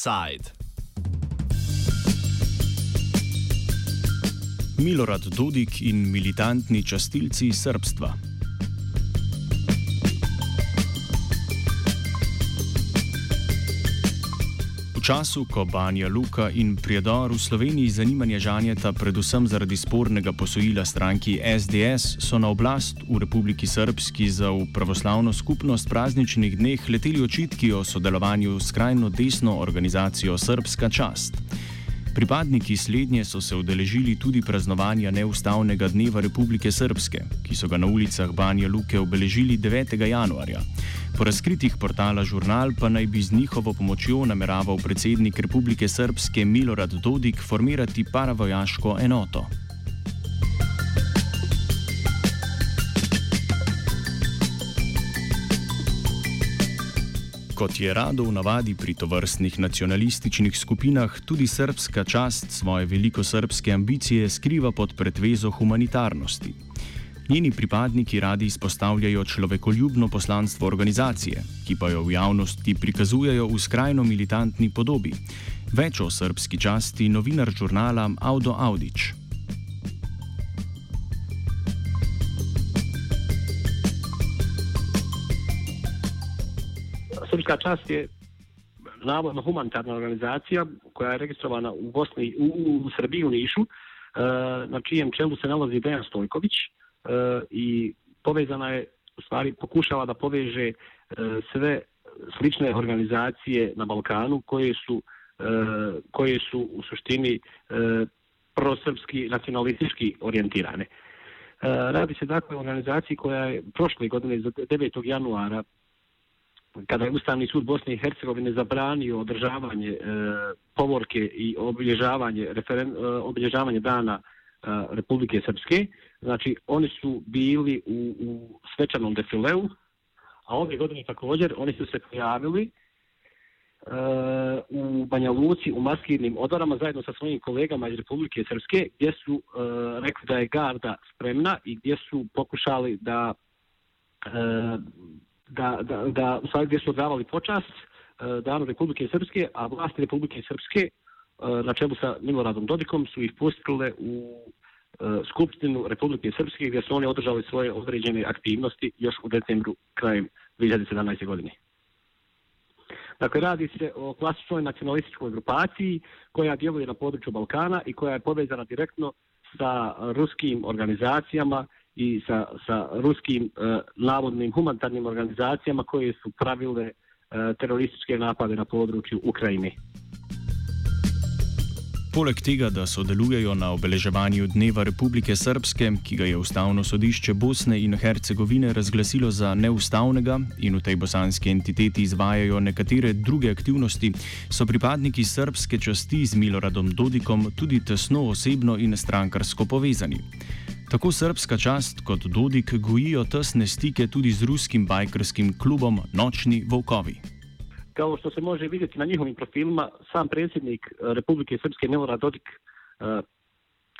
Side. Milorad Dodik in militantni častilci srpstva. Času, ko Banja Luka in Prijedor v Sloveniji zanimanje žanjeta predvsem zaradi spornega posojila stranki SDS, so na oblast v Republiki Srpski za v pravoslavno skupnost prazničnih dneh leteli očitki o sodelovanju s skrajno desno organizacijo Srpska čast. Pripadniki slednje so se udeležili tudi praznovanja neustavnega dneva Republike Srpske, ki so ga na ulicah Banja Luke obeležili 9. januarja. Po razkritih portala Žurnal pa naj bi z njihovo pomočjo nameraval predsednik Republike Srpske Milorad Dodik formirati paravojaško enoto. Kot je rado v navadi pri tovrstnih nacionalističnih skupinah, tudi srpska čast svoje velikosrpske ambicije skriva pod pretvezo humanitarnosti. Njeni pripadniki radi izpostavljajo človekoljubno poslanstvo organizacije, ki pa jo v javnosti prikazujejo v skrajno militantni podobi. Več o srpski časti novinar žurnala Audo Audič. Srpska čast je navodno humanitarna organizacija koja je registrovana u Bosni, u, u Srbiji, u Nišu, e, na čijem čelu se nalazi Dejan Stojković E, i povezana je, u stvari pokušava da poveže e, sve slične organizacije na Balkanu koje su, e, koje su u suštini e, prosrpski, nacionalistički orijentirane. E, radi se dakle o organizaciji koja je prošle godine, 9. januara, kada je Ustavni sud Bosne i Hercegovine zabranio održavanje e, povorke i obilježavanje, referen, e, obilježavanje dana e, Republike Srpske, znači oni su bili u, u svečanom defileu, a ove godine također oni su se pojavili Uh, u Banja Luci u maskirnim odorama zajedno sa svojim kolegama iz Republike Srpske gdje su e, rekli da je garda spremna i gdje su pokušali da e, da, da, da u stvari gdje su odavali počast uh, danu Republike Srpske, a vlasti Republike Srpske uh, E, na čelu sa Miloradom Dodikom su ih pustile u e, Skupštinu Republike Srpske gdje su oni održali svoje određene aktivnosti još u decembru krajem 2017. godine. Dakle, radi se o klasičnoj nacionalističkoj grupaciji koja djeluje na području Balkana i koja je povezana direktno sa ruskim organizacijama i sa, sa ruskim e, navodnim humanitarnim organizacijama koje su pravile e, terorističke napade na području Ukrajine. Poleg tega, da sodelujejo na obeleževanju Dneva Republike Srpske, ki ga je Ustavno sodišče Bosne in Hercegovine razglasilo za neustavnega in v tej bosanski entiteti izvajajo nekatere druge aktivnosti, so pripadniki srpske časti z Miloradom Dodikom tudi tesno osebno in strankarsko povezani. Tako srpska čast kot Dodik gojijo tesne stike tudi z ruskim bajkerskim klubom Nočni Volkovi. Kao što se može vidjeti na njihovim profilima, sam predsjednik e, Republike Srpske Milorad Dodik e,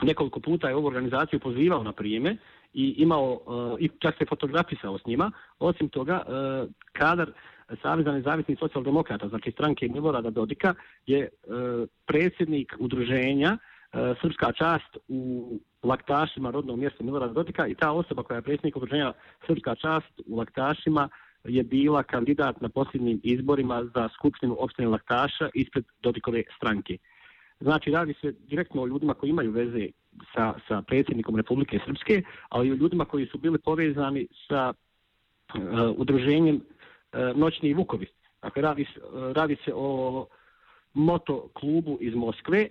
nekoliko puta je ovu organizaciju pozivao na prijeme i imao e, i čak se fotografisao s njima. Osim toga, kadar Saveza nezavisnih socijaldemokrata, znači stranke Milorada Dodika, je predsjednik udruženja Srpska čast u laktašima rodnom mjestu Milorada Dodika i ta osoba koja je predsjednik udruženja Srpska čast u laktašima je bila kandidat na posljednjim izborima za skupštinu opštine laktaša ispred Dodikove stranke. Znači, radi se direktno o ljudima koji imaju veze sa, sa predsjednikom Republike Srpske, ali i o ljudima koji su bili povezani sa uh, udruženjem uh, Noćni Vukovi. Dakle, radi, e, radi se o moto klubu iz Moskve, e,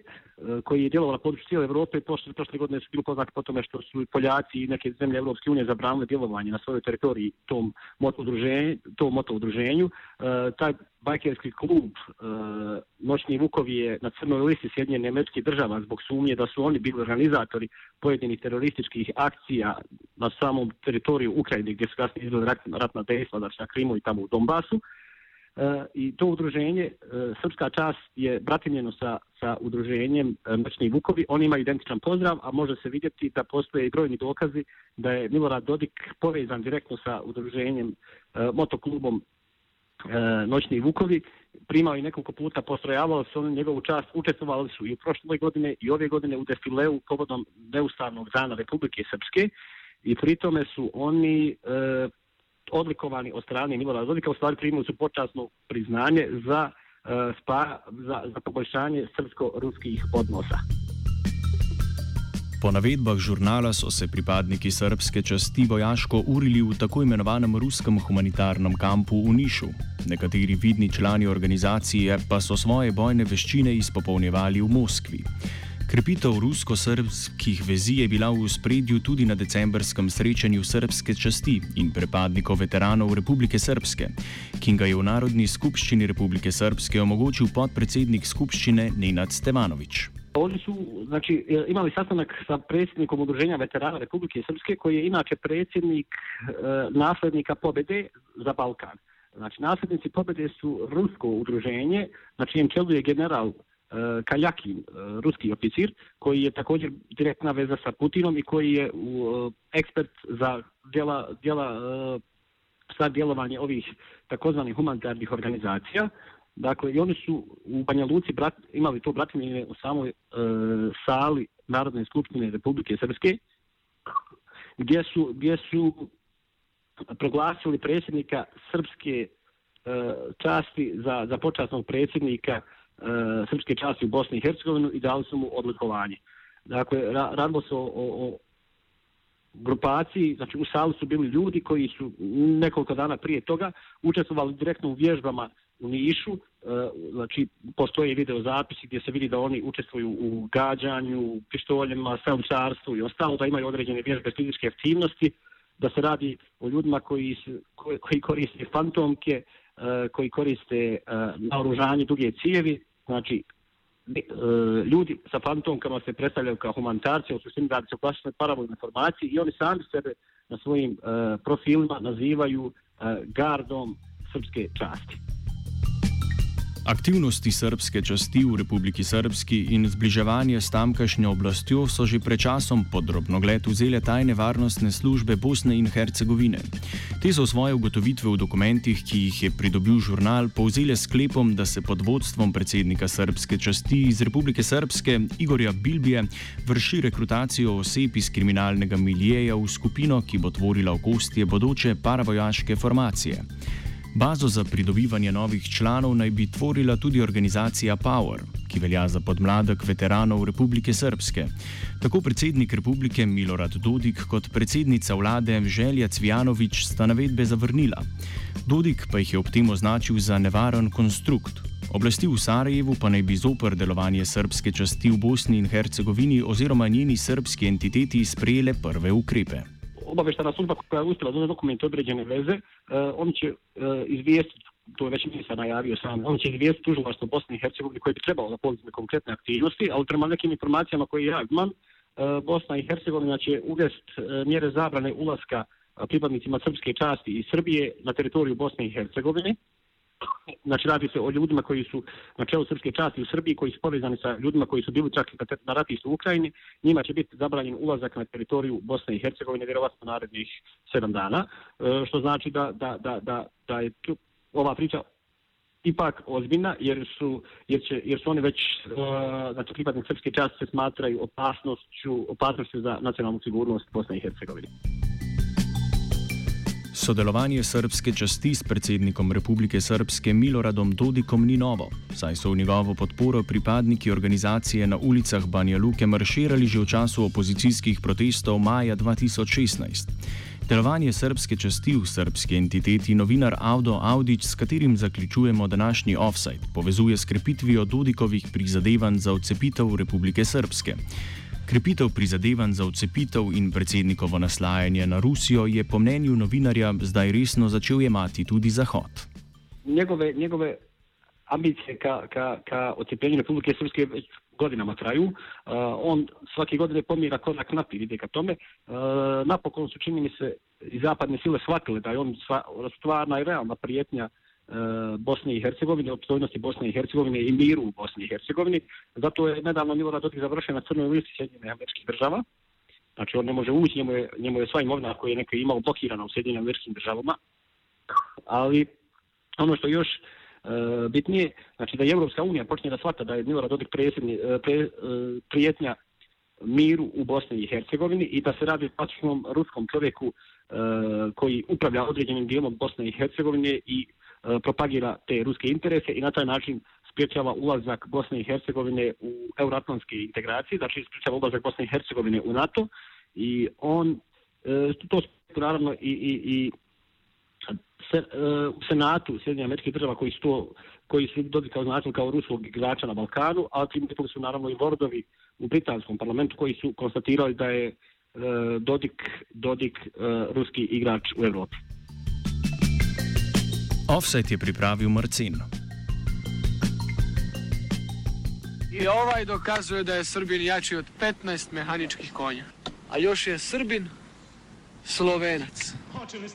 koji je djelovao na području cijele Evrope i prošle, prošle godine su bili poznati po tome što su Poljaci i neke zemlje Evropske unije zabranile djelovanje na svojoj teritoriji tom moto udruženju. Tom moto udruženju. E, taj bajkerski klub e, Noćni Vukovi je na crnoj listi Sjedinjene američke država zbog sumnje da su oni bili organizatori pojedinih terorističkih akcija na samom teritoriju Ukrajine gdje su kasnije izgledali ratna, ratna dejstva, znači na Krimu i tamo u Donbasu. E, E, i to udruženje, e, Srpska čast je bratimljeno sa, sa udruženjem e, Mrčni Vukovi, oni imaju identičan pozdrav, a može se vidjeti da postoje i brojni dokazi da je Milorad Dodik povezan direktno sa udruženjem e, motoklubom noćni vukovi, primao i nekoliko puta, postrojavao se on njegovu čast, učestvovali su i u prošle godine i ove godine u defileu povodom neustavnog dana Republike Srpske. I pritome su oni e, odlikovani od strane Milorada Dodika, u stvari primili su počasno priznanje za, e, spa, za, za poboljšanje srpsko-ruskih odnosa. Po navedbah žurnala so se pripadniki srpske časti vojaško urili v tako imenovanem ruskem humanitarnem kampu v Nišu. Nekateri vidni člani organizacije pa so svoje bojne veščine izpopolnjevali v Moskvi. Krepitev rusko-srpskih vezi je bila v spredju tudi na decembrskem srečanju srpske časti in prepadnikov veteranov Republike Srpske, ki ga je v Narodni skupščini Republike Srpske omogočil podpredsednik skupščine Nenad Stevanovič. Oni su znači, e, imali sastanak sa predsjednikom Udruženja veterana Republike Srpske koji je inače predsjednik e, naslednika pobede za Balkan. Znači, nasljednici pobede su rusko udruženje, na čijem čelu je general Eh, Kaljakin, eh, ruski oficir, koji je također direktna veza sa Putinom i koji je eh, ekspert za djela, djela za djelovanje ovih takozvanih humanitarnih organizacija. Dakle, i oni su u Banja Luci brat, imali to bratimljenje u samoj e, sali Narodne skupštine Republike Srpske, gdje su, gdje su proglasili predsjednika srpske e, časti za, za počasnog predsjednika e, E, srpske časti u Bosni i Hercegovini i dali su mu odlikovanje. Dakle, ra, radilo se o, o, o grupaciji, znači u sali su bili ljudi koji su nekoliko dana prije toga učestvovali direktno u vježbama u Nišu, e, znači postoje video zapisi gdje se vidi da oni učestvuju u gađanju, pištoljima, strelčarstvu i ostalo, da imaju određene vježbe fizičke aktivnosti, da se radi o ljudima koji, koji koriste fantomke, e, koji koriste e, naoružanje duge cijevi, znači e, ljudi sa fantomkama se predstavljaju kao humanitarci, u suštini radi se o klasičnoj parabolnoj informaciji i oni sami sebe na svojim e, profilima nazivaju e, gardom srpske časti. Aktivnosti srpske časti v Republiki Srpski in zbliževanje s tamkajšnjo oblastjo so že pred časom podrobno gled vzele tajne varnostne službe Bosne in Hercegovine. Te so svoje ugotovitve v dokumentih, ki jih je pridobil žurnal, povzele sklepom, da se pod vodstvom predsednika srpske časti iz Republike Srpske Igorja Bilbije vrši rekrutacijo oseb iz kriminalnega milijeja v skupino, ki bo tvorila okostje bodoče paravojaške formacije. Bazo za pridobivanje novih članov naj bi tvorila tudi organizacija Power, ki velja za podmladek veteranov Republike Srpske. Tako predsednik republike Milorad Dodik kot predsednica vlade Želja Cvjanovič sta navedbe zavrnila. Dodik pa jih je ob tem označil za nevaren konstrukt. Oblasti v Sarajevu pa naj bi zoper delovanje srpske časti v Bosni in Hercegovini oziroma njeni srpski entiteti sprejele prve ukrepe obaveštana služba koja je uspjela da dokumente određene veze, e, uh, oni će e, uh, izvijestiti, to je već ministar najavio sam, on će izvijestiti tužilaštvo Bosne i Hercegovine koje bi trebalo da poduzme konkretne aktivnosti, ali prema nekim informacijama koje ja imam, e, Bosna i Hercegovina će uvest mjere zabrane ulaska pripadnicima srpske časti iz Srbije na teritoriju Bosne i Hercegovine. Znači radi se o ljudima koji su na čelu srpske časti u Srbiji, koji su povezani sa ljudima koji su bili čak na ratištu u Ukrajini, njima će biti zabranjen ulazak na teritoriju Bosne i Hercegovine vjerovatno narednih sedam dana, e, što znači da, da, da, da, da je tu, ova priča ipak ozbiljna, jer su, jer će, jer su oni već, uh, znači pripadnik srpske časti se smatraju opasnošću, opasnošću za nacionalnu sigurnost Bosne i Hercegovine. Sodelovanje srpske časti s predsednikom Republike Srpske Miloradom Dodikom ni novo, saj so v njegovo podporo pripadniki organizacije na ulicah Banja Luke marširali že v času opozicijskih protestov maja 2016. Delovanje srpske časti v srpski entiteti novinar Avdo Audič, s katerim zaključujemo današnji offside, povezuje s krepitvijo Dodikovih prizadevanj za odcepitev Republike Srpske. Krepitev prizadevanj za odcepitev in predsednikovo naslajanje na Rusijo je po mnenju novinarja zdaj resno začel jemati tudi Zahod. Njegove, njegove ambicije ka, ka, ka odcepljenju Republike Srpske već godinama traju. Uh, on svake godine pomira korak naprijed ide ka tome. Uh, napokon su čini mi se i zapadne sile shvatile da je on stvarna i realna prijetnja uh, Eh, Bosne i Hercegovine, opstojnosti Bosne i Hercegovine i miru u Bosni i Hercegovini. Zato je nedavno Milorad Dodik završen na crnoj listi Sjedinjene američkih država. Znači on ne može ući, njemu je, njemu je sva imovina koja je neko imao blokirana u Sjedinjenim američkim državama. Ali Ono što još e, bitnije, znači da je Evropska unija počne da shvata da je Milorad Dodik prijetnja, eh, pre, prijetnja miru u Bosni i Hercegovini i da se radi o klasičnom ruskom čovjeku e, koji upravlja određenim dijelom Bosne i Hercegovine i E, propagira te ruske interese i na taj način spriječava ulazak Bosne i Hercegovine u euroatlantske integracije, znači spriječava ulazak Bosne i Hercegovine u NATO i on, uh, to naravno i, i, i se, uh, u Senatu Sjedinja američkih država koji su to koji su dobili kao značen kao ruskog igrača na Balkanu, a tim su naravno i vordovi u britanskom parlamentu koji su konstatirali da je Dodik, Dodik ruski igrač u Evropi. Offset je pripravil Marcin. I ovaj dokazuje da je Srbin jači od 15 mehaničkih konja. A još je Srbin Slovenac. Hoće li